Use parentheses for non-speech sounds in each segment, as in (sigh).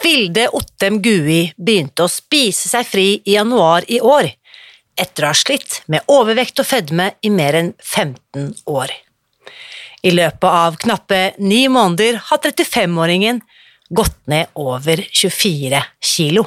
Vilde Ottem Gui begynte å spise seg fri i januar i år, etter å ha slitt med overvekt og fedme i mer enn 15 år. I løpet av knappe ni måneder har 35-åringen gått ned over 24 kilo.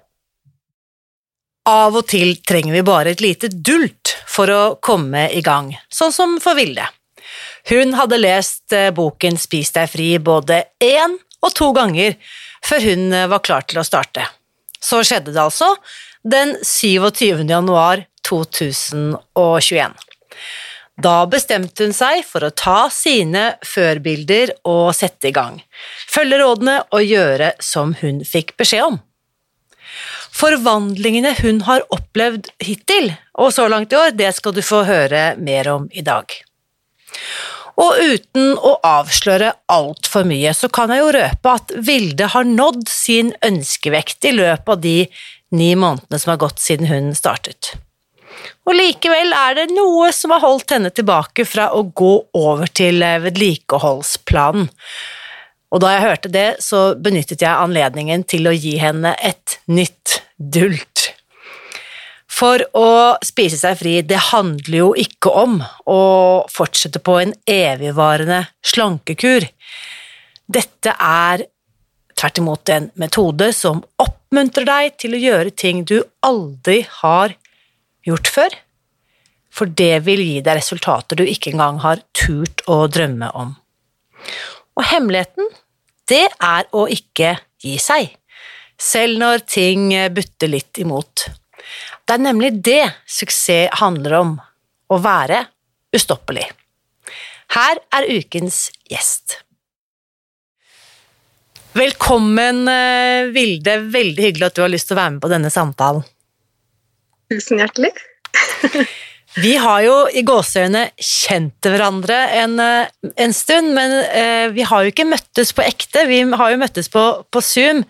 Av og til trenger vi bare et lite dult for å komme i gang, sånn som for Vilde. Hun hadde lest eh, boken Spis deg fri både én og to ganger før hun eh, var klar til å starte. Så skjedde det altså den 27. januar 2021. Da bestemte hun seg for å ta sine førbilder og sette i gang, følge rådene og gjøre som hun fikk beskjed om. Forvandlingene hun har opplevd hittil, og så langt i år, det skal du få høre mer om i dag. Og uten å avsløre altfor mye, så kan jeg jo røpe at Vilde har nådd sin ønskevekt i løpet av de ni månedene som har gått siden hun startet. Og likevel er det noe som har holdt henne tilbake fra å gå over til vedlikeholdsplanen. Og da jeg hørte det, så benyttet jeg anledningen til å gi henne et nytt dult. For å spise seg fri, det handler jo ikke om å fortsette på en evigvarende slankekur. Dette er tvert imot en metode som oppmuntrer deg til å gjøre ting du aldri har gjort før, for det vil gi deg resultater du ikke engang har turt å drømme om. Og hemmeligheten, det er å ikke gi seg, selv når ting butter litt imot. Det er nemlig det suksess handler om, å være ustoppelig. Her er ukens gjest. Velkommen, eh, Vilde. Veldig hyggelig at du har lyst til å være med på denne samtalen. Tusen hjertelig. (laughs) Vi har jo i gåseøyne kjent hverandre en, eh, en, stund, men eh, vi har jo ikke møttes på ekte. Vi har jo møttes på, på Zoom,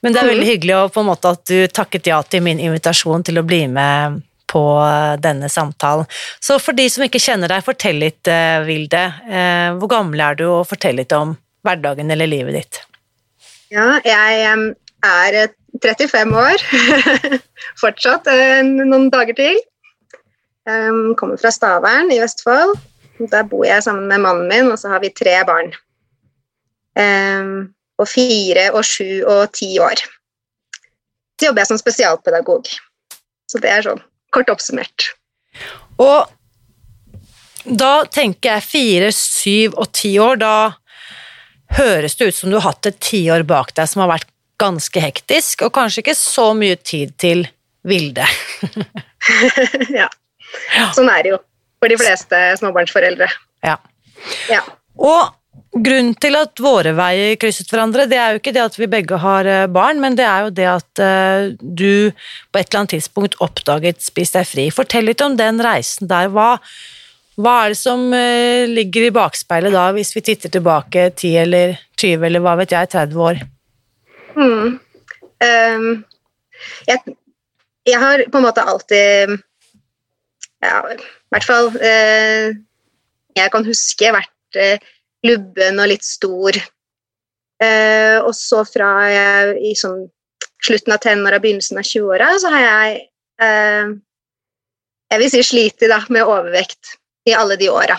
men det er veldig mhm. hyggelig å, på en måte at du takket ja til min invitasjon til å bli med på eh, denne samtalen. Så for de som ikke kjenner deg, fortell litt, eh, Vilde. Eh, hvor gammel er du, og fortell litt om hverdagen eller livet ditt. Ja, jeg er 35 år. (laughs) Fortsatt noen dager til. Um, kommer fra Stavern i Vestfold. Der bor jeg sammen med mannen min, og så har vi tre barn. Um, og fire og sju og ti år. Så jobber jeg som spesialpedagog. Så det er sånn kort oppsummert. Og da tenker jeg fire, syv og ti år, da høres det ut som du har hatt et tiår bak deg som har vært ganske hektisk, og kanskje ikke så mye tid til Vilde. (laughs) (laughs) ja. Sånn er det jo for de fleste småbarnsforeldre. Ja. ja. Og grunnen til at våre veier krysset hverandre, det er jo ikke det at vi begge har eh, barn, men det er jo det at uh, du på et eller annet tidspunkt oppdaget Spis deg fri. Fortell litt om den reisen der. Hva, hva er det som uh, ligger i bakspeilet da, hvis vi titter tilbake 10 eller 20 eller hva vet jeg, 30 år? Mm. Um, jeg, jeg, har på en måte alltid ja, i hvert fall eh, jeg kan huske vært eh, lubben og litt stor. Eh, og så fra jeg, i sånn slutten av tenåra, begynnelsen av 20-åra, så har jeg eh, jeg vil si slitt da, med overvekt i alle de åra.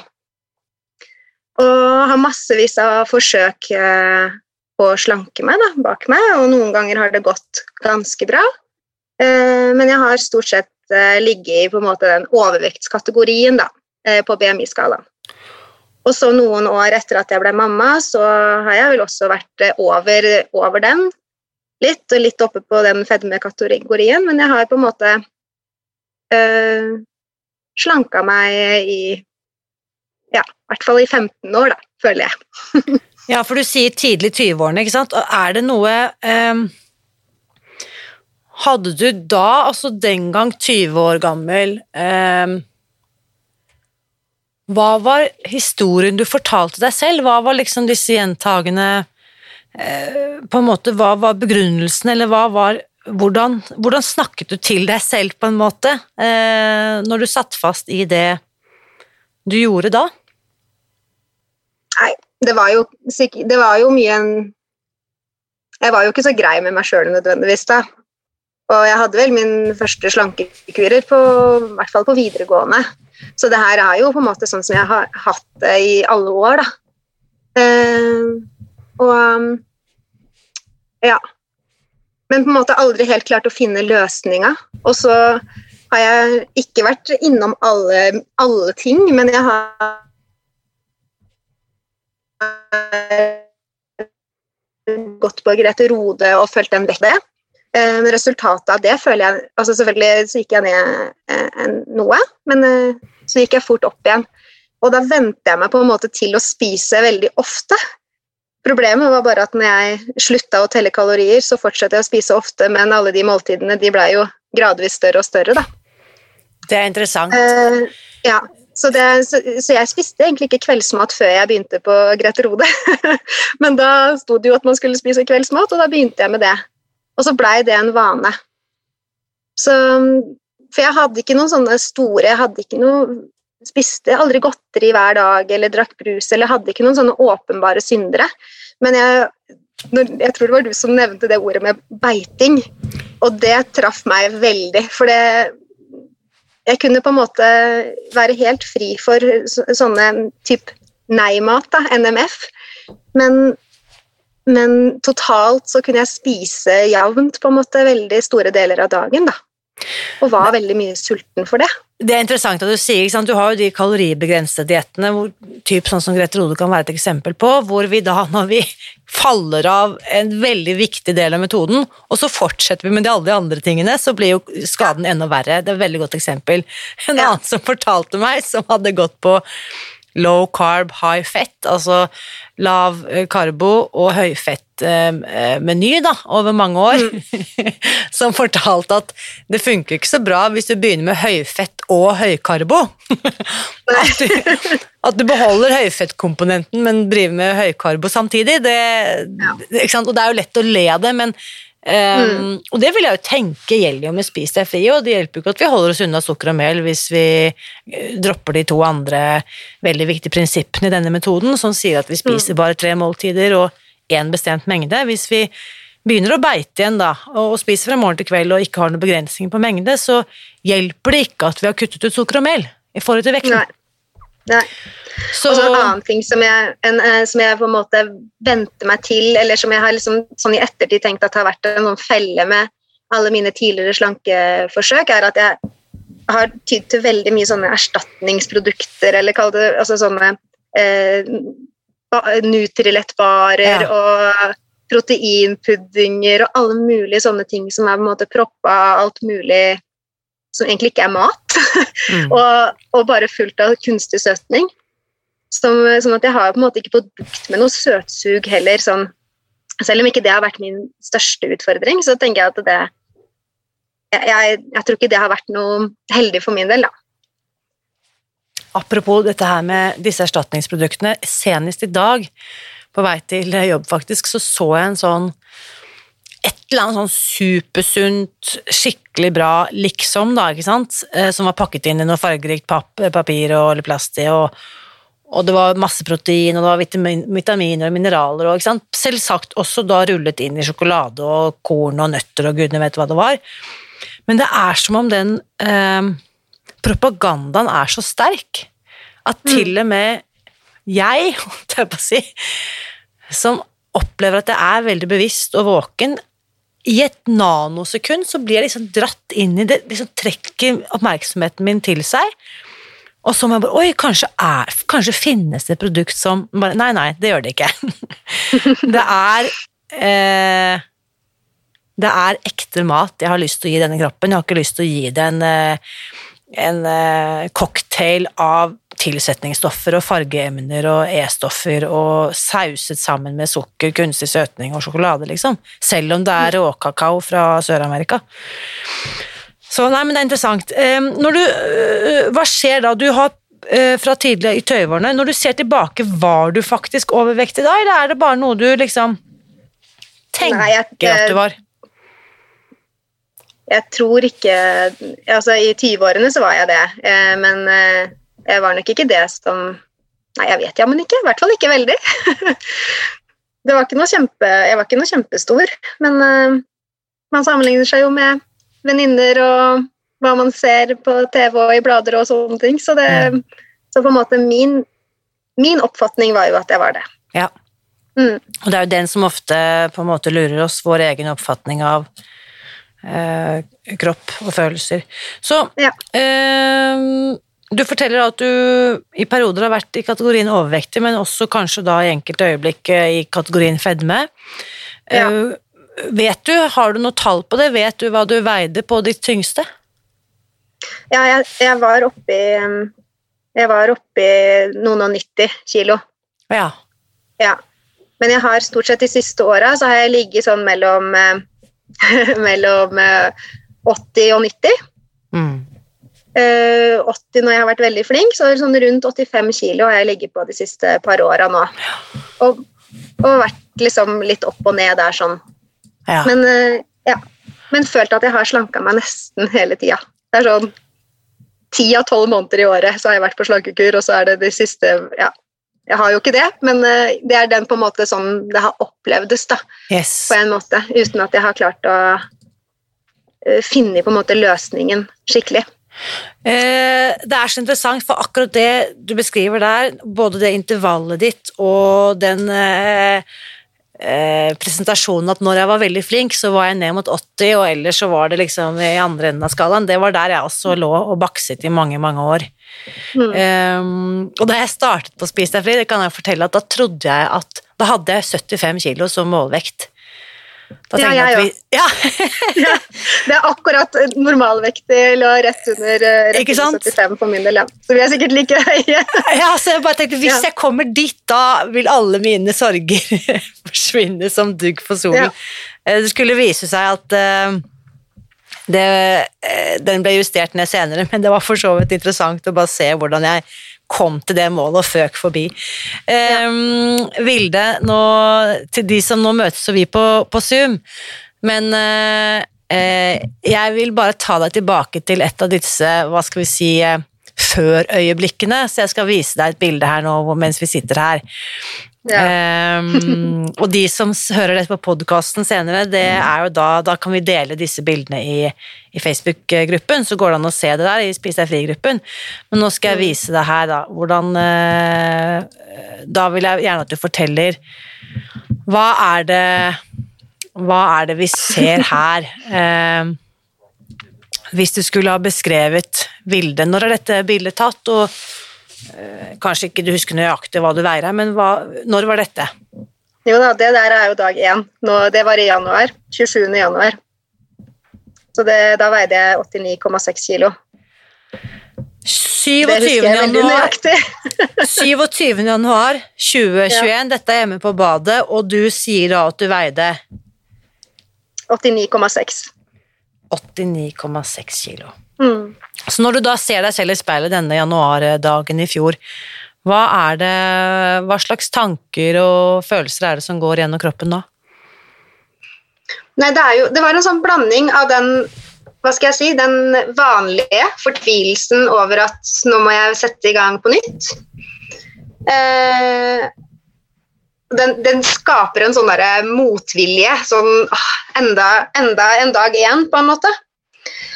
Og har massevis av forsøk eh, på å slanke meg da, bak meg, og noen ganger har det gått ganske bra. Eh, men jeg har stort sett eh, ligget i måte den overvektskategorien da, eh, på BMI-skalaen. Og så noen år etter at jeg ble mamma, så har jeg vel også vært eh, over, over den litt, og litt oppe på den fedmekategorien, men jeg har på en måte øh, slanka meg i ja, i hvert fall i 15 år, da, føler jeg. (laughs) ja, for du sier tidlig 20-årene, ikke sant. Er det noe um, Hadde du da, altså den gang 20 år gammel eh, Hva var historien du fortalte deg selv? Hva var liksom disse gjentagende uh, På en måte, hva var begrunnelsen, eller hva var hvordan, hvordan, snakket du til deg selv, på en måte, eh, når du satt fast i det du gjorde da? Nei, det var jo, det var jo mye en Jeg var jo ikke så grei med meg sjøl nødvendigvis, da. Og jeg hadde vel min første slankekurer på, i hvert fall på videregående. Så det her er jo på en måte sånn som jeg har hatt det i alle år, da. Eh, og ja. Men på en måte aldri helt klart å finne løsninga. Og så har jeg ikke vært innom alle, alle ting, men jeg har gått på Grete Rode og fulgt den vekk. Men resultatet av det føler jeg altså Selvfølgelig så gikk jeg ned eh, noe, men eh, så gikk jeg fort opp igjen. Og da vente jeg meg på en måte til å spise veldig ofte. Problemet var bare at når jeg slutta å telle kalorier, så fortsatte jeg å spise ofte, men alle de måltidene de blei jo gradvis større og større, da. Det er interessant. Uh, ja. Så, det, så, så, jeg spiste egentlig ikke kveldsmat før jeg begynte på Grete Rode. (laughs) Men da sto det jo at man skulle spise kveldsmat, og da begynte jeg med det. Og så blei det en vane. Så, for jeg hadde ikke noen sånne store Jeg hadde ikke noe Spiste aldri godteri hver dag eller drakk brus eller hadde ikke noen sånne åpenbare syndere. Men jeg, jeg tror det var du som nevnte det ordet med beiting, og det traff meg veldig. For det, jeg kunne på en måte være helt fri for sånne type nei-mat, NMF. Men, men, totalt så kunne jeg spise jevnt på en måte veldig store deler av dagen, da. Og var veldig mye sulten for det. Det er interessant at du sier, ikke sant? du har jo de kaloribegrensede diettene, typ sånn som Grete Rode kan være et eksempel på, hvor vi da, når vi faller av en veldig viktig del av metoden, og så fortsetter vi med de alle de andre tingene, så blir jo skaden enda verre. Det er et veldig godt eksempel. En annen som fortalte meg, som hadde gått på low carb, high fett, altså lav eh, karbo og høyfett-meny eh, da, over mange år, mm. (laughs) som fortalte at det funker ikke så bra hvis du begynner med høyfett og høykarbo. (laughs) at, du, at du beholder høyfettkomponenten, men driver med høykarbo samtidig. Det, ja. Og det er jo lett å le av det, men Um, mm. Og det vil jeg jo tenke gjelder jo med Spis deg fri, og det hjelper jo ikke at vi holder oss unna sukker og mel hvis vi eh, dropper de to andre veldig viktige prinsippene i denne metoden, som sier at vi spiser mm. bare tre måltider og én bestemt mengde. Hvis vi begynner å beite igjen da, og spiser fra morgen til kveld og ikke har noen begrensninger på mengde, så hjelper det ikke at vi har kuttet ut sukker og mel i forhold til vekten. Nei. Nei. Så, og så en annen ting som jeg, en, eh, som jeg, på en måte venter meg til, eller som jeg har liksom, sånn i ettertid tenkt at har vært en sånn felle med alle mine tidligere slankeforsøk, er at jeg har tydd til veldig mye sånne erstatningsprodukter, eller kall det altså sånne eh, Nutrilett-barer ja. og proteinpuddinger og alle mulige sånne ting som er på en måte proppa alt mulig som egentlig ikke er mat, mm. (laughs) og, og, bare fullt av kunstig søtning. Som, sånn at jeg har på en måte ikke fått bukt med noe søtsug heller. Sånn. Selv om ikke det har vært min største utfordring, så tenker jeg at det jeg, jeg, jeg tror ikke det har vært noe heldig for min del, da. Apropos dette her med disse erstatningsproduktene. Senest i dag, på vei til jobb faktisk, så så jeg en sånn et eller annet sånn supersunt, skikkelig bra liksom, da, ikke sant, eh, som var pakket inn i noe fargerikt papir og, eller plast i, og, og, det var masse protein, og det var vitamin, vitaminer og mineraler, og ikke sant, selvsagt også da rullet inn i sjokolade og korn og nøtter og gudene vet hva det var. Men det er som om den eh, propagandaen er så sterk at til og med jeg, (laughs) holdt jeg på å si, som opplever at jeg er veldig bevisst og våken, i et nanosekund så blir jeg liksom dratt inn i det, liksom trekker oppmerksomheten min til seg. Og så må jeg bare Oi, kanskje, er, kanskje finnes det et produkt som bare, Nei, nei, det gjør det ikke. (laughs) det er eh, Det er ekte mat jeg har lyst til å gi denne kroppen. Jeg har ikke lyst til å gi det en, eh, en eh, cocktail av tilsetningsstoffer og fargeemner og E-stoffer og sauset sammen med sukker, kunstig søtning og sjokolade, liksom. Selv om det er råkakao fra Sør-Amerika. Så nei, men det er interessant. Når du, øh, hva skjer da? Du har øh, fra tidligere i tøyvårene, når du ser tilbake, var du faktisk overvektig da, eller er det bare noe du liksom tenker nei, jeg, at du var? Jeg tror ikke Altså, i 20-årene så var jeg det, eh, men jeg var nok ikke det som Nei, jeg vet jammen ikke. I hvert fall ikke veldig. (laughs) det var ikke noe kjempe, jeg var ikke noe kjempestor, men uh, man sammenligner seg jo med venninner og hva man ser på TV og i blader og sånne ting. Så, det, så på en måte min, min, oppfatning var jo at jeg var det. Ja. Mm. Og det er jo den som ofte på en måte lurer oss, vår egen oppfatning av eh, kropp og følelser. Så ja. eh, du forteller at du i perioder har vært i kategorien overvektig, men også kanskje da i enkelte øyeblikk eh, i kategorien fedme. Ja. Uh, vet du, Har du noe tall på det? Vet du hva du veide på ditt tyngste? Ja, jeg, jeg var oppi Jeg var oppi noen og 90 kilo. Ja. ja. Men jeg har stort sett de siste åra så har jeg ligget sånn mellom (laughs) mellom 80 og 90. Mm. 80 eh, når jeg har vært veldig flink, så sånn rundt 85 kilo har jeg ligget på de siste par åra nå. Og, og, vært liksom litt opp og ned der sånn. Ja. Men, uh, ja. Men følt at jeg har slanka meg nesten hele tida. Det er sånn ti av tolv måneder i året så har jeg vært på slankekur, og så er det de siste ja, jeg har jo ikke det, men uh, det er den på en måte sånn det har opplevdes, da. Yes. På en måte. Uten at jeg har klart å finne på en måte løsningen skikkelig. Eh, det er så interessant, for akkurat det du beskriver der, både det intervallet ditt og den eh, eh, presentasjonen at når jeg var veldig flink, så var jeg ned mot 80, og ellers så var det liksom i andre enden av skalaen. Det var der jeg også lå og bakset i mange, mange år. Mm. Um, og da jeg startet på Spis deg fri, det kan jeg fortelle at da trodde jeg at da hadde jeg 75 kilo som målvekt. Da ja, jeg òg. Ja. (laughs) ja. Det er akkurat normalvektig lå rett under eh, rett 75 for min del. Så vi er sikkert like høye. (laughs) ja, så jeg bare tenkte, Hvis ja. jeg kommer dit, da vil alle mine sorger (laughs) forsvinne som dugg for solen. Eh, det skulle vise seg at uh, det, den ble justert ned senere, men det var for så vidt interessant å bare se hvordan jeg kom til det målet og føk forbi. Um, Vilde, nå, til de som nå møtes og vi på, på Zoom, men uh, jeg vil bare ta deg tilbake til et av disse, hva skal vi si, uh, før-øyeblikkene, så jeg skal vise deg et bilde her nå mens vi sitter her. Ja. um, (laughs) og de som hører dette på podkasten senere, det er jo da, da kan vi dele disse bildene i, i Facebook-gruppen, så går det an å se det der i Spis deg fri-gruppen. Men nå skal jeg mm. vise deg her, da. Hvordan uh, Da vil jeg gjerne at du forteller Hva er det Hva er det vi ser (laughs) her? Uh, hvis du skulle ha beskrevet bildet Når er dette bildet tatt? og Eh, kanskje ikke du husker nøyaktig hva du veier, men hva, når var dette? Jo da, det der er jo dag én. det var i januar. 27. januar. Så det, da veide jeg 89,6 kilo. 27. januar, 27. januar 2021, ja. dette er hjemme på badet, og du sier da at du veide 89,6. 89,6 kilo. Mm. Så når du da ser deg selv i speilet denne januardagen i fjor, hva, det, hva slags tanker og følelser er det som går gjennom kroppen da? Nei, det, jo, det var en sånn blanding av den hva skal jeg si, den vanlige fortvilelsen over at nå må jeg sette i gang på nytt. Eh, den, den, skaper en sånn derre motvilje. Sånn ah, enda, enda en dag igjen, på en måte.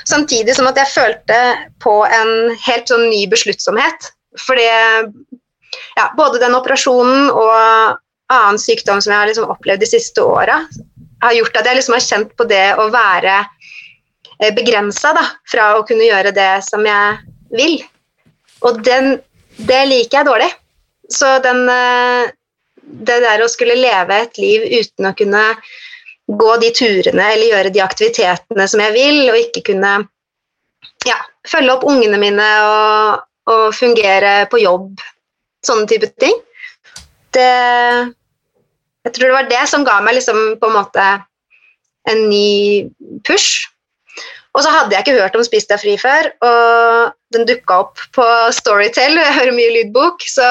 Samtidig som at jeg følte på en helt sånn ny besluttsomhet. Fordi ja, både den operasjonen og annen sykdom som jeg har liksom opplevd de siste åra, har gjort at jeg liksom har kjent på det å være begrensa fra å kunne gjøre det som jeg vil. Og den, det liker jeg dårlig. Så den, det der å skulle leve et liv uten å kunne gå de turene eller gjøre de aktivitetene som jeg vil, og ikke kunne ja, følge opp ungene mine og, og fungere på jobb, sånne type ting. Det Jeg tror det var det som ga meg liksom på en måte en ny push. Og så hadde jeg ikke hørt om Spis deg fri før, og den dukka opp på Storytel, jeg hører mye lydbok, så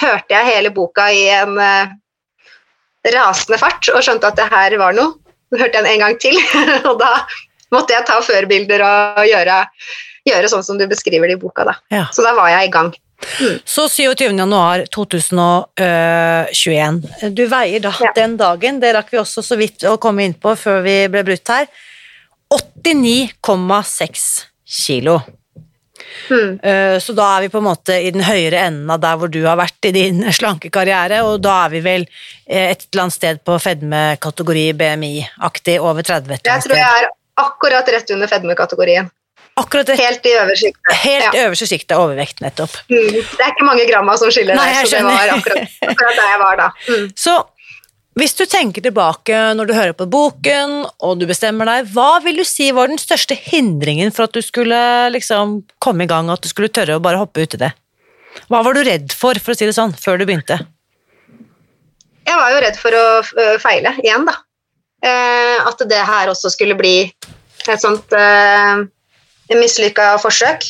hørte jeg hele boka i en uh, rasende fart og skjønte at det her var noe. Så hørte jeg den en gang til, (laughs) og da måtte jeg ta førbilder og gjøre, gjøre sånn som du beskriver det i boka. Da. Ja. Så da var jeg i gang. Mm. Så 27. januar 2021. Du veier da Ja. den dagen, det rakk vi også så vidt å komme inn på før vi ble brutt her, 89,6 kilo. Mm. Eh, Så da er vi på en måte i den høyere enden av der hvor du har vært i din (laughs) slanke karriere, og da er vi vel eh, et eller annet sted på fedmekategori BMI-aktig over 30 et Jeg tror jeg er akkurat rett under fedmekategorien. Akkurat rett, Helt i øverste sjiktet. helt Ja. øverste sjiktet overvekt, nettopp. Mm. Det er ikke mange gramma som skiller Nei, der, så det var akkurat, akkurat der jeg var da. Mm. Så hvis du tenker tilbake når du hører på boken, og du bestemmer deg, hva vil du si var den største hindringen for at du skulle liksom komme i gang, at du skulle tørre å bare hoppe ut i det? Hva var du redd for, for å si det sånn, før du begynte? Jeg var jo redd for å feile igjen, da. Eh, at det her også skulle bli et sånt mislykka forsøk.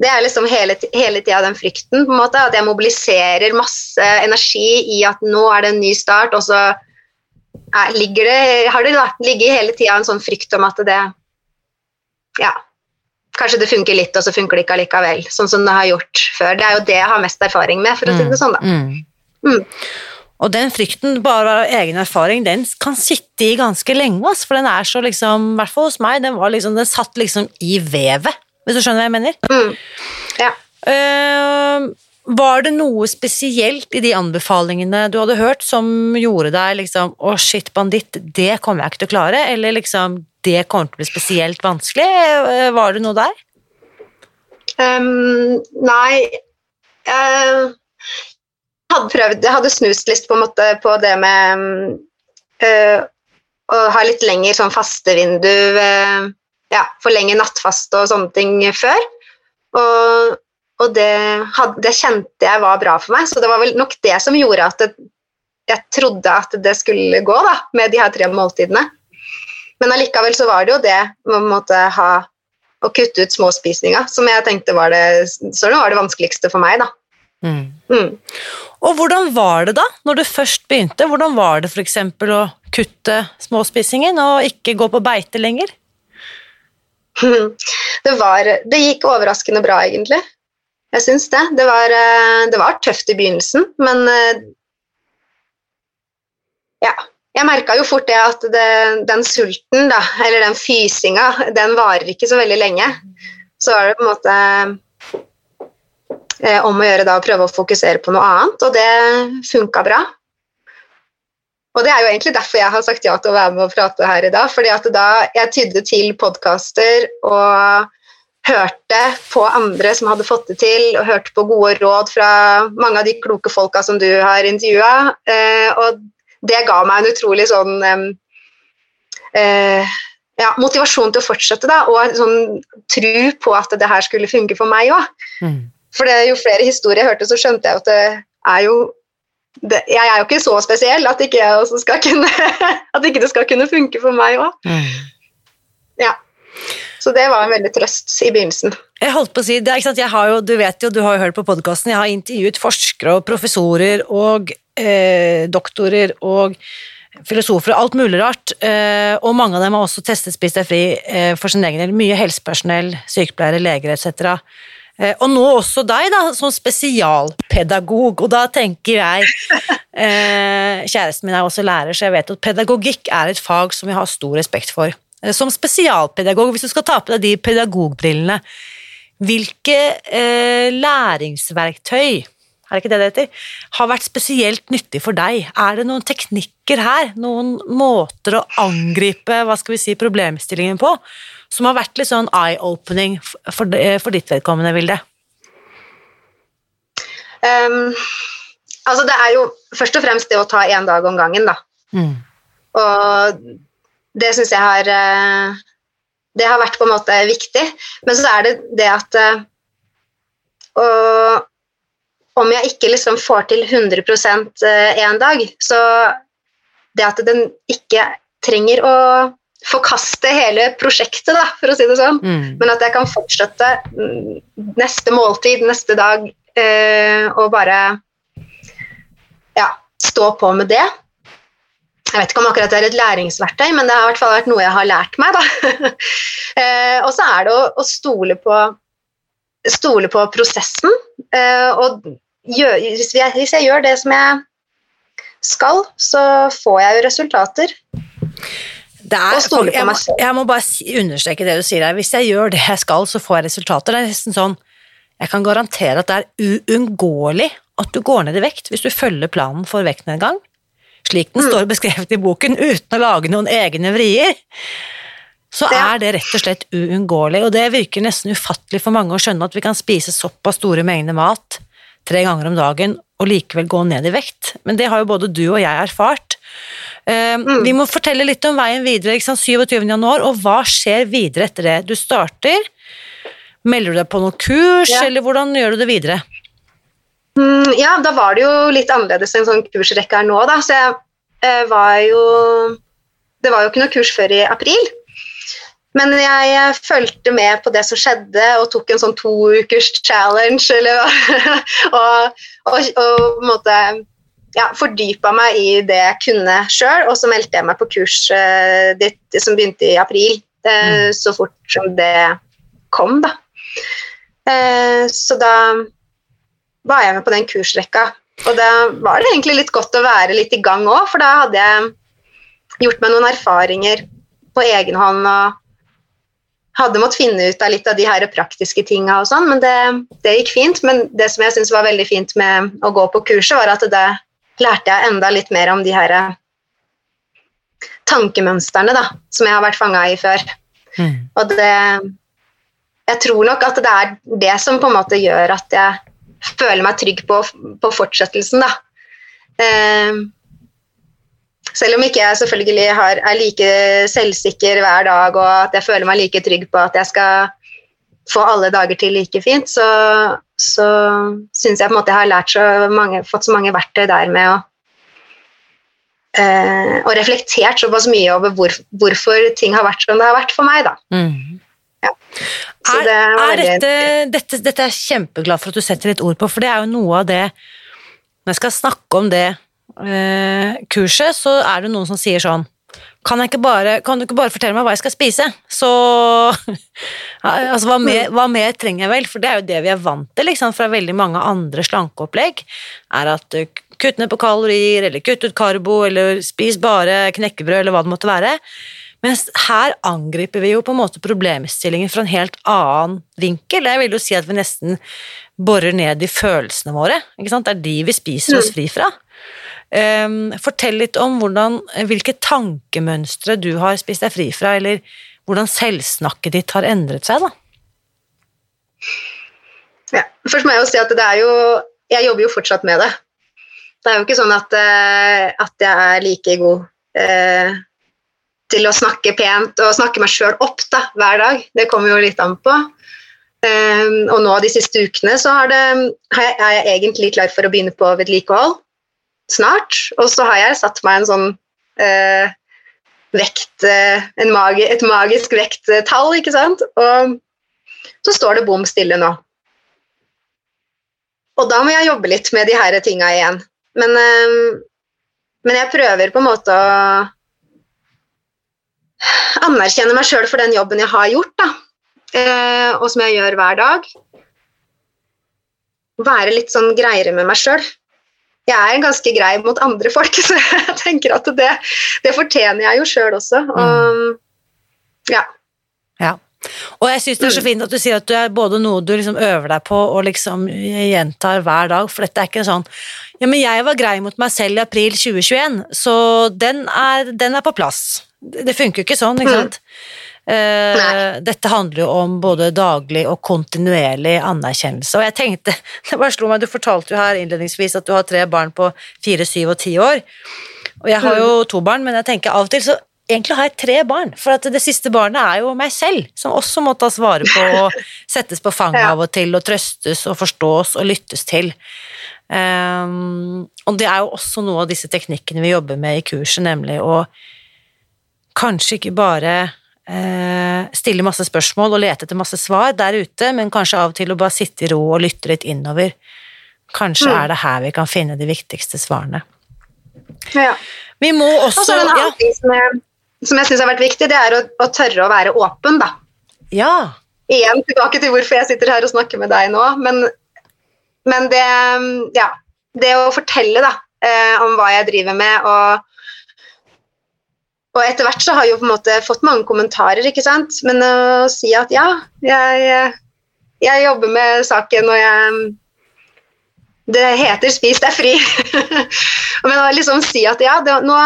Det er liksom hele, hele tida den frykten, på en måte, at jeg mobiliserer masse energi i at nå er det en ny start, og så er, ligger det, har det ligget hele tida en sånn frykt om at det Ja, kanskje det funker litt, og så funker det ikke allikevel, sånn som det har gjort før. Det er jo det jeg har mest erfaring med, for å si det sånn, da. Mm. Og den frykten, bare av egen erfaring, den kan sitte i ganske lenge, ass, for den er så liksom, i hvert fall hos meg, den, var liksom, den satt liksom i vevet, hvis du skjønner hva jeg mener. Mm. Ja. Uh, var det noe spesielt i de anbefalingene du hadde hørt som gjorde deg liksom Å, shit, banditt, det kommer jeg ikke til å klare. Eller liksom Det kommer til å bli spesielt vanskelig. Eh, Var det noe der? Um, nei Jeg hadde prøvd Jeg hadde snust litt på, måte, på det med eh, å ha litt lenger sånn fastevindu øh, Ja, forlenge nattfaste og sånne ting før. Og, og det, hadde, det kjente jeg var bra for meg, så det var vel nok det som gjorde at det, jeg trodde at det skulle gå da, med de her tre måltidene. Men allikevel så var det jo det å måtte ha å kutte ut småspisninga, som jeg tenkte var det var det vanskeligste for meg, da. Mm. Og hvordan var det da, når du først begynte? Hvordan var det eksempel å kutte småspissingen og ikke gå på beite lenger? (laughs) Det, var, det gikk overraskende bra, egentlig. Jeg syns det. Det var, eh, det var tøft i begynnelsen, men eh, ja. Jeg merka jo fort det at det, den sulten, da, eller den fysinga, den varer ikke så veldig lenge. Så var det på en måte om å gjøre da å prøve å fokusere på noe annet, og det funka bra. Og det er jo egentlig derfor jeg har sagt ja til å være med og prate her i dag. fordi at da jeg tydde til podkaster og hørte på andre som hadde fått det til, og hørte på gode råd fra mange av de kloke folka som du har intervjua. Eh, og det ga meg en utrolig sånn eh, ja, motivasjon til å fortsette, da, og sånn tru på at det her skulle funke for meg òg. For det, jo flere historier jeg hørte, så skjønte jeg at det er jo det, Jeg er jo ikke så spesiell at ikke, jeg også skal kunne, (laughs) at ikke det skal kunne funke for meg òg. Ja. Så det var en veldig trøst i begynnelsen. Jeg holdt på å si, det, jo, du vet jo, du har jo hørt på podkasten, jeg har intervjuet forskere og professorer og eh, doktorer og filosofer og alt mulig rart, eh, og mange av dem har også testet Spis deg fri eh, for sin egen del. Mye helsepersonell, sykepleiere, leger etc. Eh, og nå også deg, da, som spesialpedagog, og da tenker jeg eh, Kjæresten min er også lærer, så jeg vet at pedagogikk er et fag som vi har stor respekt for. eh, som spesialpedagog, hvis du skal ta på deg de pedagogbrillene, hvilke eh, læringsverktøy er det ikke det det heter, har vært spesielt nyttig for deg? Er det noen teknikker her, noen måter å angripe hva skal vi si, problemstillingen på, som har vært litt sånn eye-opening for, for, ditt vedkommende, Vilde? Um, altså det er jo først og fremst det å ta én dag om gangen, da. Mm. Og det syns jeg har eh, Det har vært på en måte viktig. Men så er det det at eh, og om jeg ikke liksom får til 100 eh, en dag, så det at den ikke trenger å forkaste hele prosjektet, da, for å si det sånn, mm. men at jeg kan fortsette mm, neste måltid, neste dag, eh, og bare ja, stå på med det. Jeg vet ikke om akkurat det er et læringsverktøy, men det har i hvert fall vært noe jeg har lært meg. Da. (laughs) eh, og så er det å, å stole, på, stole på prosessen. Eh, og gjør, hvis, jeg, hvis, jeg, gjør det som jeg skal, så får jeg jo resultater. Er, jeg, må, jeg, må, bare understreke det du sier her. Hvis jeg gjør det jeg skal, så får jeg resultater. Det er nesten sånn Jeg kan garantere at det er uunngåelig at du går ned i vekt hvis du følger planen for vektnedgang, slik den mm. står beskrevet i boken, uten å lage noen egne vrier. Så er det rett og slett uunngåelig, og det virker nesten ufattelig for mange å skjønne at vi kan spise såpass store mengder mat tre ganger om dagen og likevel gå ned i vekt. Men det har jo både du og jeg erfart. Uh, mm. Vi må fortelle litt om veien videre. Ikke sant? 27. januar, og hva skjer videre etter det? Du starter. Melder du deg på noen kurs, ja. eller hvordan gjør du det videre? Mm, ja, da var det jo litt annerledes enn sånn kursrekke her nå, da. Så jeg eh, var jo Det var jo ikke noe kurs før i april. Men jeg fulgte med på det som skjedde, og tok en sånn to ukers challenge. Eller, (laughs) og, og, og, måte ja, fordypa meg i det jeg kunne sjøl, og så meldte jeg meg på kurs ditt som begynte i april. Eh, mm. Så fort som det kom, da. Eh, så da var jeg med på den kursrekka. Og da var det egentlig litt godt å være litt i gang òg, for da hadde jeg gjort meg noen erfaringer på egen hånd. og hadde måttet finne ut av litt av de her praktiske tinga og sånn, men det, det, gikk fint. Men det som jeg syns var veldig fint med å gå på kurset, var at det lærte jeg enda litt mer om de her tankemønstrene da, som jeg har vært fanga i før. Mm. Og det Jeg tror nok at det er det som på en måte gjør at jeg føler meg trygg på, på fortsettelsen, da. Eh, selv om ikke jeg selvfølgelig har, er like selvsikker hver dag og at jeg føler meg like trygg på at jeg skal få alle dager til like fint, så, så syns jeg på en måte jeg har lært så mange, fått så mange verktøy der med å eh, Og reflektert såpass mye over hvor, hvorfor ting har vært som det har vært for meg, da. Mm. Ja. Er, det er dette, dette, dette er jeg kjempeglad for at du setter litt ord på, for det er jo noe av det Når jeg skal snakke om det eh, kurset, så er det noen som sier sånn kan, bare, kan, du ikke bare fortelle meg hva jeg skal spise? Så (laughs) Altså, hva mer, hva mer, trenger jeg vel? For det er jo det vi er vant til liksom, fra veldig mange andre slankeopplegg. Er at kutt ned på kalorier, eller kutt ut karbo, eller spis bare knekkebrød, eller hva det måtte være. Mens her angriper vi jo på en måte problemstillingen fra en helt annen vinkel. Jeg vil jo si at vi nesten borer ned i følelsene våre. Det er de vi spiser oss mm. fri fra. Um, fortell litt om hvordan, hvilke tankemønstre du har spist deg fri fra, eller hvordan selvsnakket ditt har endret seg, da. Ja, først må jeg jo si at det er jo Jeg jobber jo fortsatt med det. Det er jo ikke sånn at, uh, at jeg er like god eh, til å snakke pent og snakke meg sjøl opp da, hver dag. Det kommer jo litt an på. Um, og nå de siste ukene så det, er jeg egentlig klar for å begynne på vedlikehold snart. Og så har jeg satt meg en sånn eh, vekt eh, magi, Et magisk vekttall, ikke sant. Og så står det bom stille nå. Og da må jeg jobbe litt med de her tinga igjen. Men, eh, men jeg prøver på en måte å anerkjenne meg sjøl for den jobben jeg har gjort, da. Eh, og som jeg gjør hver dag. Være litt sånn greiere med meg sjøl jeg er ganske grei mot andre folk, (laughs) så jeg tenker at det, det fortjener jeg jo sjøl også. Og, Ja. Ja. Og jeg syns det er så fint at du sier at du er både noe du liksom øver deg på og liksom gjentar hver dag, for dette er ikke sånn Ja, men jeg var grei mot meg selv i april 2021, så den er, den er på plass. Det funker jo ikke sånn, ikke sant? Eh, Nei. dette handler jo om både daglig og kontinuerlig anerkjennelse. Og jeg tenkte, (laughs) det bare slo meg, du fortalte jo her innledningsvis at du har tre barn på fire, syv og ti år. Og jeg har jo to barn, men jeg tenker av og til så egentlig har jeg tre barn, for at det siste barnet er jo meg selv, som også må tas vare på (laughs) og settes på fanget av og til, og trøstes og forstås og lyttes til. Um, og det er jo også noe av disse teknikkene vi jobber med i kurset, nemlig å kanskje ikke bare eh, stille masse spørsmål og lete etter masse svar der ute, men kanskje av og til å bare sitte i ro og lytte litt innover. Kanskje Mm. er det her vi kan finne de viktigste svarene. ja. Vi må Og også så er en annen ting som jeg, som jeg syns har vært viktig, det er å, å tørre å være åpen, da. ja, Igjen tilbake til hvorfor jeg sitter her og snakker med deg nå, men, men det Ja. Det å fortelle, da, eh, om hva jeg driver med, og og etter hvert så har jeg jo på en måte fått mange kommentarer, ikke sant. Men å si at ja, jeg, jeg jobber med saken, og jeg Det heter 'spis deg fri'. (laughs) Men å liksom si at ja, det, nå,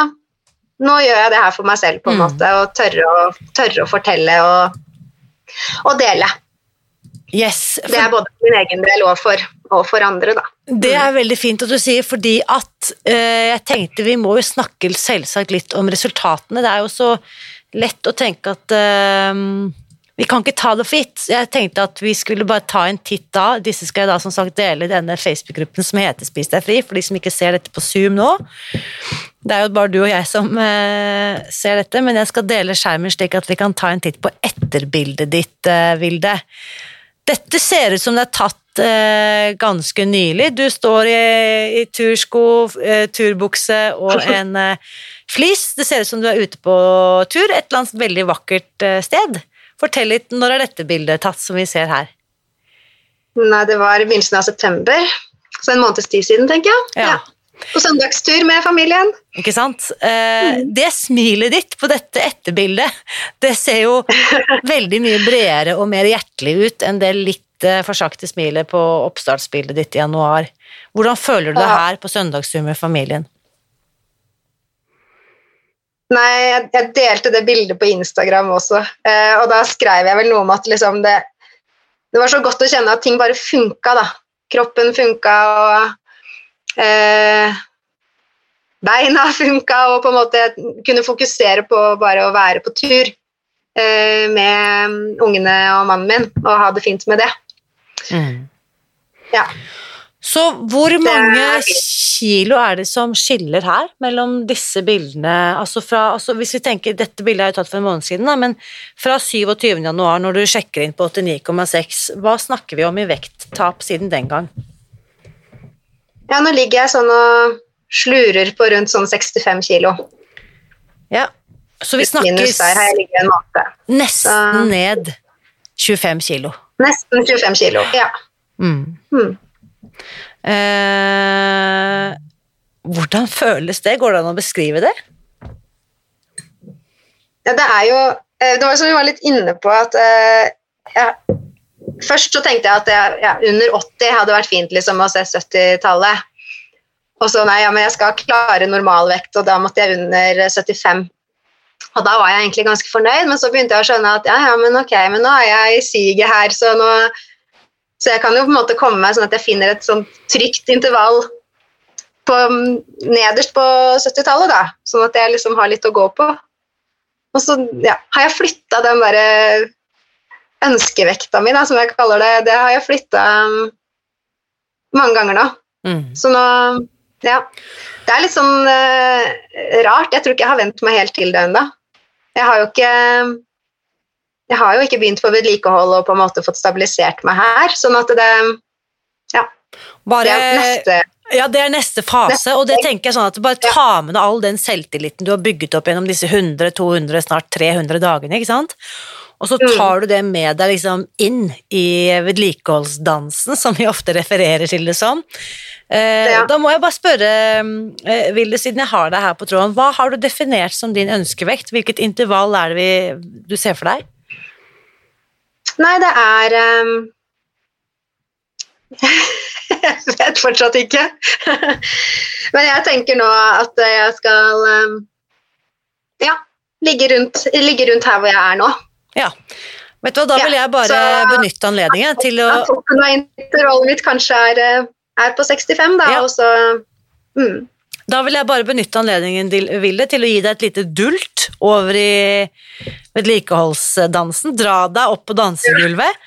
nå gjør jeg det her for meg selv, på en Mm. måte. Og tørre å, tørre å fortelle og, og dele. Yes. Det er både min egen del og for, og for andre, da. Det er veldig fint at du sier, fordi at eh, jeg tenkte vi må jo snakke selvsagt litt om resultatene. Det er jo så lett å tenke at eh, vi kan ikke ta det for gitt. Jeg tenkte at vi skulle bare ta en titt da. Disse skal jeg da som sagt dele i denne Facebook-gruppen som heter Spis deg fri, for de som ikke ser dette på Zoom nå. Det er jo bare du og jeg som eh, ser dette, men jeg skal dele skjermen slik at vi kan ta en titt på etterbildet ditt, eh, Vilde. Dette ser ut som det er tatt eh, ganske nylig. Du står i, i tursko, eh, turbukse og en eh, flis. Det ser ut som du er ute på tur et eller annet veldig vakkert eh, sted. Fortell litt, når er dette bildet tatt, som vi ser her? Nei, det var i begynnelsen av september, så en måneds tid siden, tenker jeg. Ja. På søndagstur med familien. Ikke sant? Eh, det smilet ditt på dette etterbildet, det ser jo (laughs) veldig mye bredere og mer hjertelig ut enn det litt eh, forsakte smilet på oppstartsbildet ditt i januar. Hvordan føler du deg her på søndagstur med familien? Nei, jeg, jeg delte det bildet på Instagram også, eh, og da skrev jeg vel noe om at liksom det, det var så godt å kjenne at ting bare funka, da. Kroppen funka, og eh, beina (laughs) funka, og på en måte kunne fokusere på bare å være på tur eh, med ungene og mannen min, og ha det fint med det. Ja. Så hvor mange kilo er det som skiller her mellom disse bildene? Altså fra, altså hvis vi tenker, Dette bildet er jo tatt for en måned siden, da, men fra 27. januar, når du sjekker inn på 89,6, hva snakker vi om i vekttap siden den gang? Ja, nå ligger jeg sånn og slurer på rundt sånn 65 kilo. Ja, Så vi snakkes nesten ned 25 kilo. Nesten 25 kilo. Ja. Mm. Mm. Eh, hvordan føles det? Går det an å beskrive det? ja, det er jo eh, Det var som vi var litt inne på, at eh, jeg, Først så tenkte jeg at jeg, ja, under 80 hadde vært fint liksom, å se 70-tallet. Og så nei, ja, men jeg skal klare normalvekt, og da måtte jeg under 75. Og da var jeg egentlig ganske fornøyd, men så begynte jeg å skjønne at ja, ja, men ok, men nå er jeg i siget her, så nå Så jeg kan jo på en måte komme meg sånn at jeg finner et sånt trygt intervall på, nederst på 70-tallet, da. Sånn at jeg liksom har litt å gå på. Og så ja, har jeg flytta den derre ønskevekta mi, da, som jeg kaller det, det har jeg flytta mange ganger nå. Mm. Så nå Ja. Det er litt sånn uh, rart. Jeg tror ikke jeg har vent meg helt til det ennå. Jeg har jo ikke Jeg har jo ikke begynt på vedlikehold og på en måte fått stabilisert meg her, sånn at det Ja. Bare, er neste ja, det er neste fase, Neste og det tenker jeg sånn at bare ta med deg all den selvtilliten du har bygget opp gjennom disse 100, 200, snart 300 dagene, ikke sant? Og så tar du det med deg liksom inn i vedlikeholdsdansen, som vi ofte refererer til det som. Eh, Ja. Da må jeg bare spørre, eh, Vilde, siden jeg har deg her på tråden, hva har du definert som din ønskevekt? Hvilket intervall er det vi, du ser for deg? Nei, det er um... (laughs) Jeg vet fortsatt ikke. (laughs) Men jeg tenker nå at jeg skal um... ja, ligge rundt, ligge rundt her hvor jeg er nå. Ja. Vet du hva, da vil jeg bare så- benytte anledningen til å toppen av intervallet mitt kanskje er, eh, er på 65, da, og så mm, Da vil jeg bare benytte anledningen til, Ville, til å gi deg et lite dult over i vedlikeholdsdansen. Dra deg opp på dansegulvet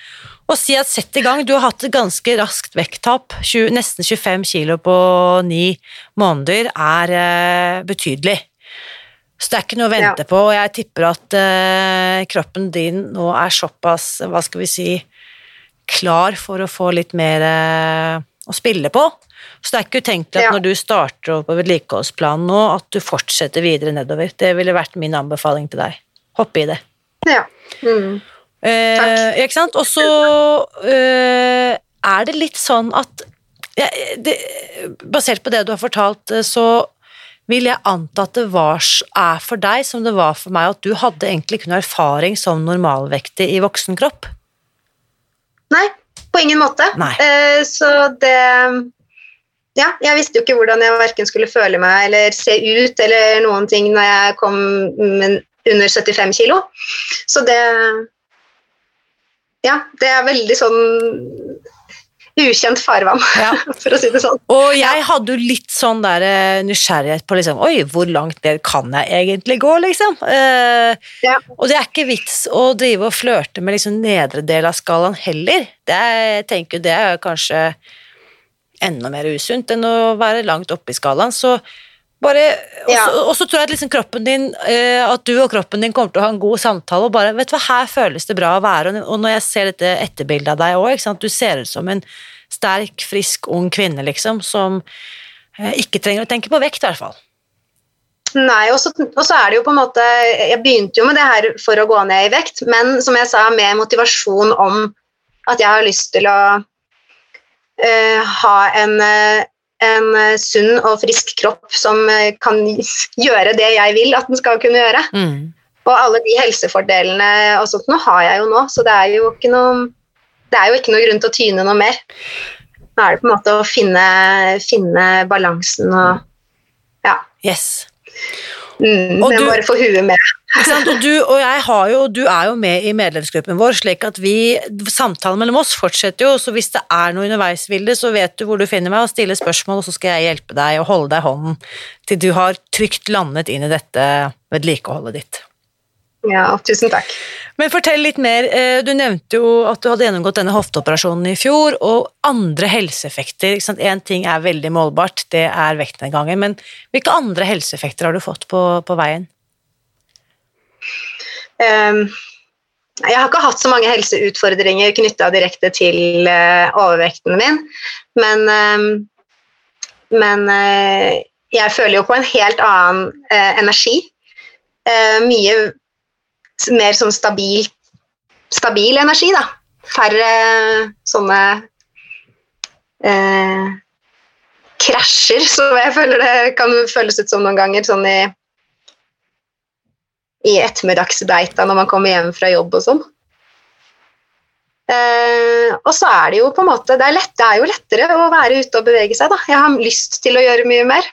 og si at sett i gang. Du har hatt et ganske raskt vekttap. nesten 25 kilo på ni måneder er eh, betydelig. Så det er ikke noe å vente på, og jeg tipper at uh, kroppen din nå er såpass, hva skal vi si, klar for å få litt mer uh, å spille på. Så det er ikke utenkelig at Ja. når du starter på vedlikeholdsplanen nå, at du fortsetter videre nedover. Det ville vært min anbefaling til deg. Hoppe i det. ja. Mm. Eh, ikke sant? Og så eh, er det litt sånn at ja, det, Basert på det du har fortalt, eh, så vil jeg anta at det var, er for deg som det var for meg, at du hadde egentlig ikke noe erfaring som normalvektig i voksen kropp. Nei, på ingen måte. Eh, så det Ja, jeg visste jo ikke hvordan jeg verken skulle føle meg eller se ut eller noen ting når jeg kom under 75 kilo. Så det Ja, det er veldig sånn ukjent farvann, Ja. (laughs) for å si det sånn. Og jeg hadde jo litt sånn der eh, nysgjerrighet på liksom Oi, hvor langt ned kan jeg egentlig gå, liksom? Eh, Ja. Og det er ikke vits å drive og flørte med liksom nedre del av skalaen heller. Det er, jeg tenker det er kanskje enda mer usunt enn å være langt oppe i skalaen. Så bare Og Ja. så- og så tror jeg at liksom kroppen din eh, At du og kroppen din kommer til å ha en god samtale og bare Vet du hva, her føles det bra å være. Og- når jeg ser dette etterbildet av deg òg, du ser ut som en sterk, frisk, ung kvinne, liksom, som eh, ikke trenger å tenke på vekt, i hvert fall. Nei, og så, og så er det jo på en måte Jeg begynte jo med det her for å gå ned i vekt, men som jeg sa, med motivasjon om at jeg har lyst til å eh, ha en, eh, en eh, sunn og frisk kropp som eh, kan (laughs) gjøre det jeg vil at den skal kunne gjøre. Mm. Og alle de helsefordelene og sånt nå har jeg jo nå, så det er jo ikke noe, det er jo ikke noe grunn til å tyne noe mer. Nå er det på en måte å finne, finne balansen og ja. Yes. Mm, Og du- bare få huet med. Og, du, og jeg har jo, du er jo med i medlemsgruppen vår, slik at vi, samtalen mellom oss fortsetter jo, så hvis det er noe underveis, Vilde, så vet du hvor du finner meg, og stiller spørsmål, og så skal jeg hjelpe deg og holde deg i hånden til du har trygt landet inn i dette vedlikeholdet ditt. Ja, tusen takk. Men fortell litt mer. eh, Du nevnte jo at du hadde gjennomgått denne hofteoperasjonen i fjor, og andre helseeffekter. Én ting er veldig målbart, det er vektnedgangen, men hvilke andre helseeffekter har du fått på, på veien? Um, jeg har ikke hatt så mange helseutfordringer knytta direkte til eh, overvekten min, men, um, men eh, jeg føler jo på en helt annen eh, energi. Mye mer sånn stabil, stabil energi, da. Færre sånne eh, krasjer, (laughs) som jeg føler det kan føles ut som noen ganger. Sånn i i ettermiddagsbeita når man kommer hjem fra jobb og sånn. Eh, og så er det jo på en måte det er, lett, det er jo lettere å være ute og bevege seg. da. Jeg har lyst til å gjøre mye mer.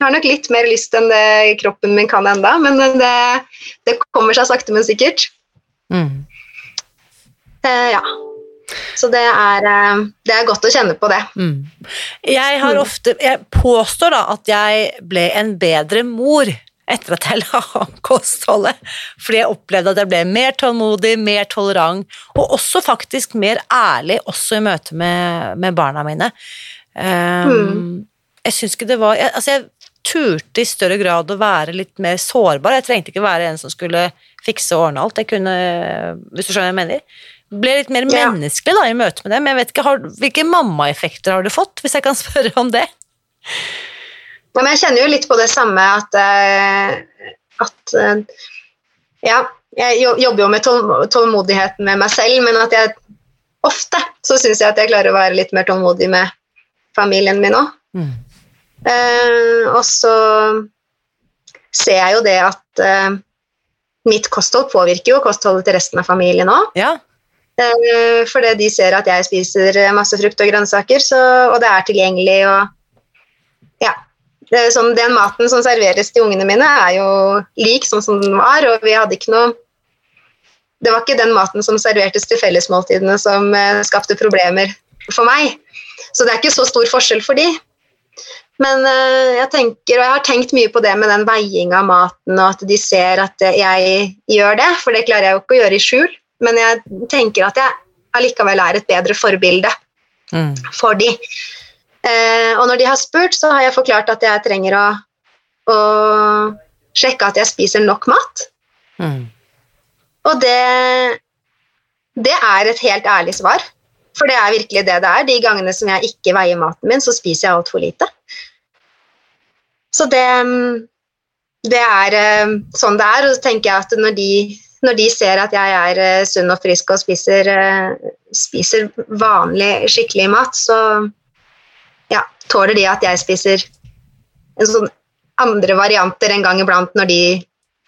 Jeg har nok litt mer lyst enn det kroppen min kan enda, men det, det kommer seg sakte, men sikkert. Mm. Eh, ja. Så det er, eh, det er godt å kjenne på det. Mm. Jeg har Mm. ofte Jeg påstår da at jeg ble en bedre mor etter at jeg la om kostholdet, fordi jeg opplevde at jeg ble mer tålmodig, mer tolerant, og også faktisk mer ærlig også i møte med, med barna mine. Um, Mm. Jeg syns ikke det var jeg, Altså, jeg turte i større grad å være litt mer sårbar. Jeg trengte ikke være en som skulle fikse og ordne alt. Jeg kunne, hvis du skjønner hva jeg mener. Ble litt mer menneskelig da i møte med dem. Jeg vet ikke, har, Hvilke mammaeffekter har du fått, hvis jeg kan (laughs) spørre om det? Men jeg kjenner jo litt på det samme at, eh, at eh, Ja, Jeg jobber jo med tålmodigheten med meg selv, men at jeg ofte så syns jeg at jeg klarer å være litt mer tålmodig med familien min òg. Mm. Eh, og så ser jeg jo det at eh, mitt kosthold påvirker jo kostholdet til resten av familien òg. Ja. Eh, fordi de ser at jeg spiser masse frukt og grønnsaker, så, og det er tilgjengelig. og ja. Det sånn, den maten som serveres til ungene mine, er jo lik sånn som den var. og vi hadde ikke noe Det var ikke den maten som servertes til fellesmåltidene som eh, skapte problemer for meg. Så det er ikke så stor forskjell for de. Men eh, jeg tenker, og jeg har tenkt mye på det med den veiinga av maten, og at de ser at eh, jeg gjør det, for det klarer jeg jo ikke å gjøre i skjul. Men jeg tenker at jeg allikevel er et bedre forbilde Mm. for de. Eh, og når de har spurt, så har jeg forklart at jeg trenger å, å sjekke at jeg spiser nok mat. Mm. Og det, det er et helt ærlig svar. For det er virkelig det det er. De gangene som jeg ikke veier maten min, så spiser jeg altfor lite. Så det, det er eh, sånn det er. Og så tenker jeg at når de, når de ser at jeg er eh, sunn og frisk og spiser, eh, spiser vanlig, skikkelig mat, så tåler de at jeg spiser en sånn andre varianter en gang iblant når de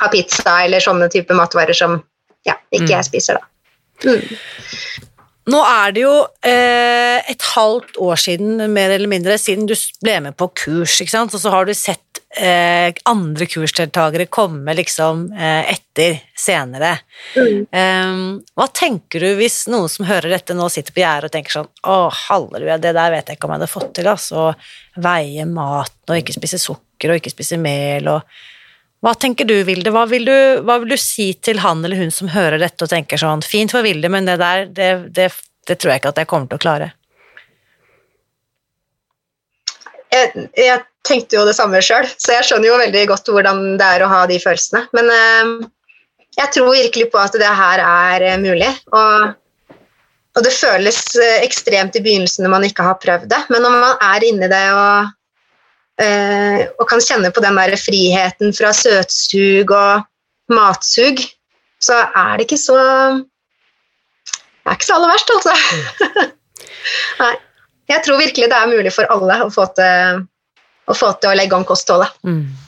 har pizza eller sånne type matvarer som ja, ikke Mm. jeg spiser, da. Mm. Nå er det jo eh, et halvt år siden, mer eller mindre, siden du ble med på kurs, ikke sant? og så har du sett eh, andre kursdeltakere komme liksom eh, etter senere. Mm. Eh, hva tenker du hvis noen som hører dette nå sitter på gjerdet og tenker sånn Å, halleluja, det der vet jeg ikke om jeg hadde fått til, altså. Veie maten og ikke spise sukker og ikke spise mel og Hva tenker du, Vilde? Hva vil du, hva vil du si til han eller hun som hører dette og tenker sånn Fint for Vilde, men det der, det, det, det tror jeg ikke at jeg kommer til å klare. Jeg, jeg tenkte jo det samme sjøl, så jeg skjønner jo veldig godt hvordan det er å ha de følelsene. Men eh, jeg tror virkelig på at det her er eh, mulig. Og, og det føles eh, ekstremt i begynnelsen når man ikke har prøvd det, men når man er inni det og, eh, og kan kjenne på den der friheten fra søtsug og matsug, så er det ikke så Det er ikke så aller verst, altså. (laughs) Nei. Jeg tror virkelig det er mulig for alle å få til å, få til å legge om kostholdet,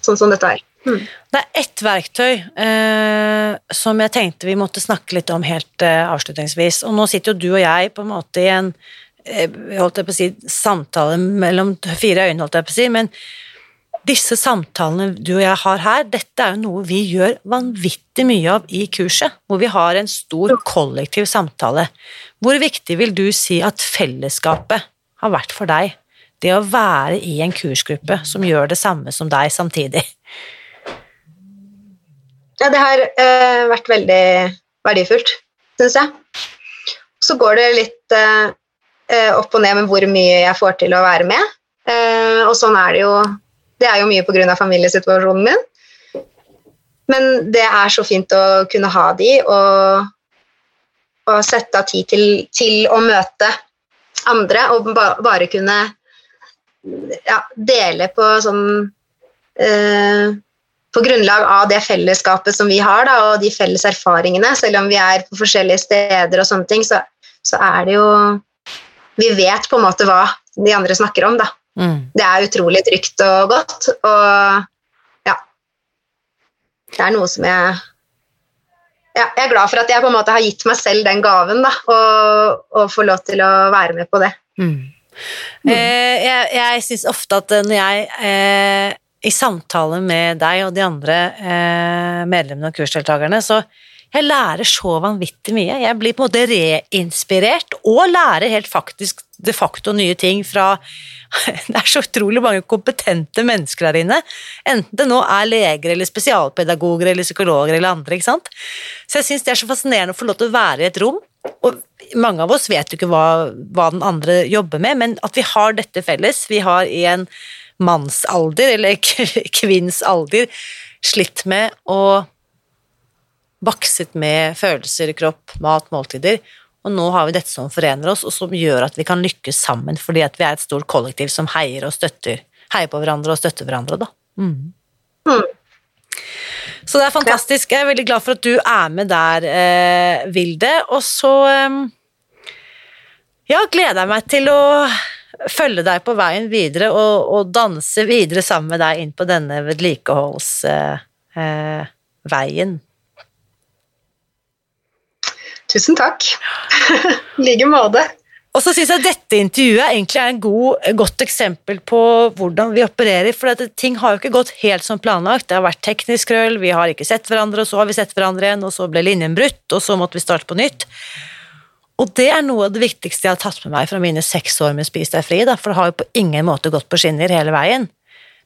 sånn som dette er. Det er ett verktøy eh, som jeg tenkte vi måtte snakke litt om helt eh, avslutningsvis. Og nå sitter jo du og jeg på en måte i en holdt jeg på å si, samtale mellom fire øyne, holdt jeg på å si, men disse samtalene du og jeg har her, dette er jo noe vi gjør vanvittig mye av i kurset, hvor vi har en stor kollektiv samtale. Hvor viktig vil du si at fellesskapet har vært for deg? Det å være i en kursgruppe som gjør det samme som deg samtidig. Ja, det har eh, vært veldig verdifullt, syns jeg. Så går det litt eh, eh, opp og ned med hvor mye jeg får til å være med. Eh, og sånn er det jo. Det er jo mye pga. familiesituasjonen min. Men det er så fint å kunne ha de og, og sette av tid til, til å møte andre og ba, bare kunne ja, dele på sånn eh, på grunnlag av det fellesskapet som vi har, da, og de felles erfaringene, selv om vi er på forskjellige steder og sånne ting, så, så er det jo Vi vet på en måte hva de andre snakker om, da. Mm. Det er utrolig trygt og godt, og ja Det er noe som jeg ja, Jeg er glad for at jeg på en måte har gitt meg selv den gaven, da, og, og får lov til å være med på det. Mm. Eh, jeg jeg syns ofte at når jeg eh, i samtale med deg og de andre eh, medlemmene og kursdeltakerne, så jeg lærer så vanvittig mye. Jeg blir på en måte reinspirert og lærer helt faktisk de facto nye ting fra (laughs) Det er så utrolig mange kompetente mennesker der inne. Enten det nå er leger eller spesialpedagoger eller psykologer eller andre. ikke sant? Så jeg syns det er så fascinerende å få lov til å være i et rom. Og mange av oss vet jo ikke hva, hva den andre jobber med, men at vi har dette felles. Vi har i en mannsalder, eller (laughs) kvinns alder, slitt med å bakset med følelser, kropp, mat, måltider. Og nå har vi dette som forener oss, og som gjør at vi kan lykkes sammen, fordi at vi er et stort kollektiv som heier og støtter, heier på hverandre og støtter hverandre, da. Mm. Mm. Så det er fantastisk. Jeg er veldig glad for at du er med der, eh, Vilde. Og så eh, ja, gleder jeg meg til å følge deg på veien videre og, og danse videre sammen med deg inn på denne vedlikeholdsveien. Eh, Tusen takk. (laughs) I like måte. Og så syns jeg dette intervjuet egentlig er et godt eksempel på hvordan vi opererer, for ting har jo ikke gått helt som planlagt. Det har vært teknisk krøll, vi har ikke sett hverandre, og så har vi sett hverandre igjen, og så ble linjen brutt, og så måtte vi starte på nytt. Og det er noe av det viktigste jeg har tatt med meg fra mine seks år med Spis deg fri, da, for det har jo på ingen måte gått på skinner hele veien.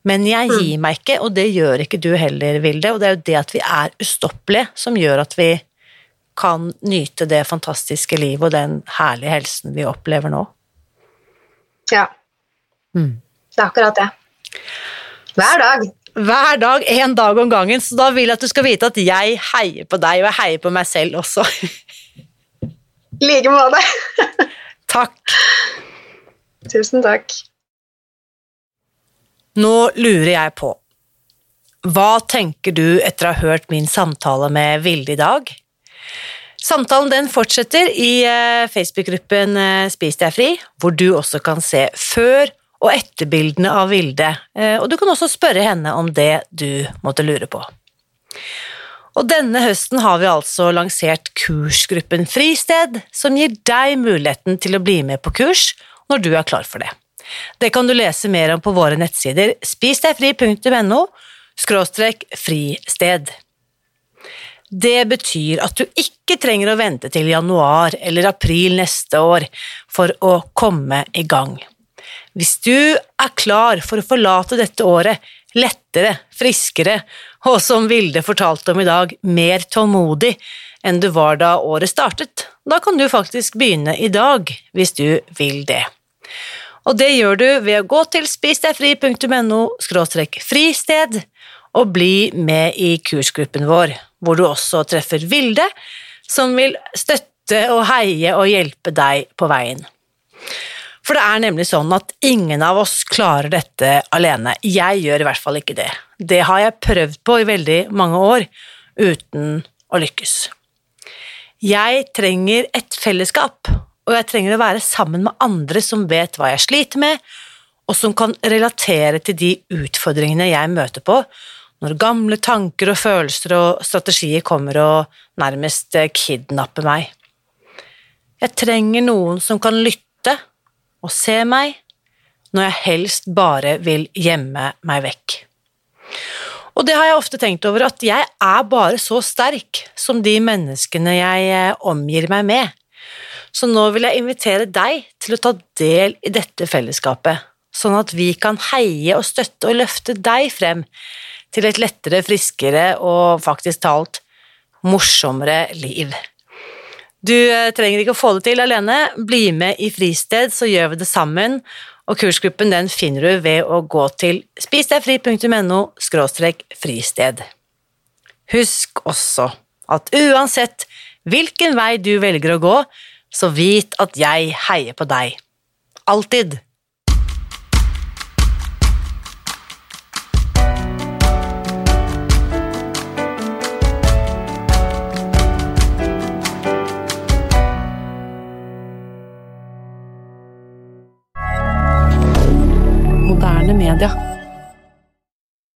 Men jeg gir mm. meg ikke, og det gjør ikke du heller, Vilde, og det er jo det at vi er ustoppelige som gjør at vi kan nyte det fantastiske livet og den herlige helsen vi opplever nå. Ja. Mm. Det er akkurat det. Hver dag. Hver dag, én dag om gangen. Så da vil jeg at du skal vite at jeg heier på deg, og jeg heier på meg selv også. I like måte. (laughs) takk. Tusen takk. Nå lurer jeg på, hva tenker du etter å ha hørt min samtale med Vilde i dag? Samtalen den fortsetter i eh, Facebook-gruppen eh, Spis deg fri, hvor du også kan se før- og etterbildene av Vilde, eh, og du kan også spørre henne om det du måtte lure på. Og denne høsten har vi altså lansert kursgruppen Fristed, som gir deg muligheten til å bli med på kurs når du er klar for det. Det kan du lese mer om på våre nettsider spisdegfri.no fristed. Det betyr at du ikke trenger å vente til januar eller april neste år for å komme i gang. Hvis du er klar for å forlate dette året lettere, friskere og som Vilde fortalte om i dag, mer tålmodig enn du var da året startet, da kan du faktisk begynne i dag, hvis du vil det. Og det gjør du ved å gå til spisdegfri.no fristed og bli med i kursgruppen vår, hvor du også treffer Vilde, som vil støtte og heie og hjelpe deg på veien. For det er nemlig sånn at ingen av oss klarer dette alene. Jeg gjør i hvert fall ikke det. Det har jeg prøvd på i veldig mange år, uten å lykkes. Jeg trenger et fellesskap, og jeg trenger å være sammen med andre som vet hva jeg sliter med, og som kan relatere til de utfordringene jeg møter på, når gamle tanker og følelser og strategier kommer og nærmest eh, kidnapper meg. Jeg trenger noen som kan lytte og se meg når jeg helst bare vil gjemme meg vekk. Og det har jeg ofte tenkt over, at jeg er bare så sterk som de menneskene jeg eh, omgir meg med. Så nå vil jeg invitere deg til å ta del i dette fellesskapet, sånn at vi kan heie og støtte og løfte deg frem til et lettere, friskere og faktisk talt morsommere liv. Du eh, trenger ikke å få det til alene, bli med i Fristed, så gjør vi det sammen, og kursgruppen den finner du ved å gå til spisdegfri.no fristed. Husk også at uansett hvilken vei du velger å gå, så vit at jeg heier på deg. Alltid.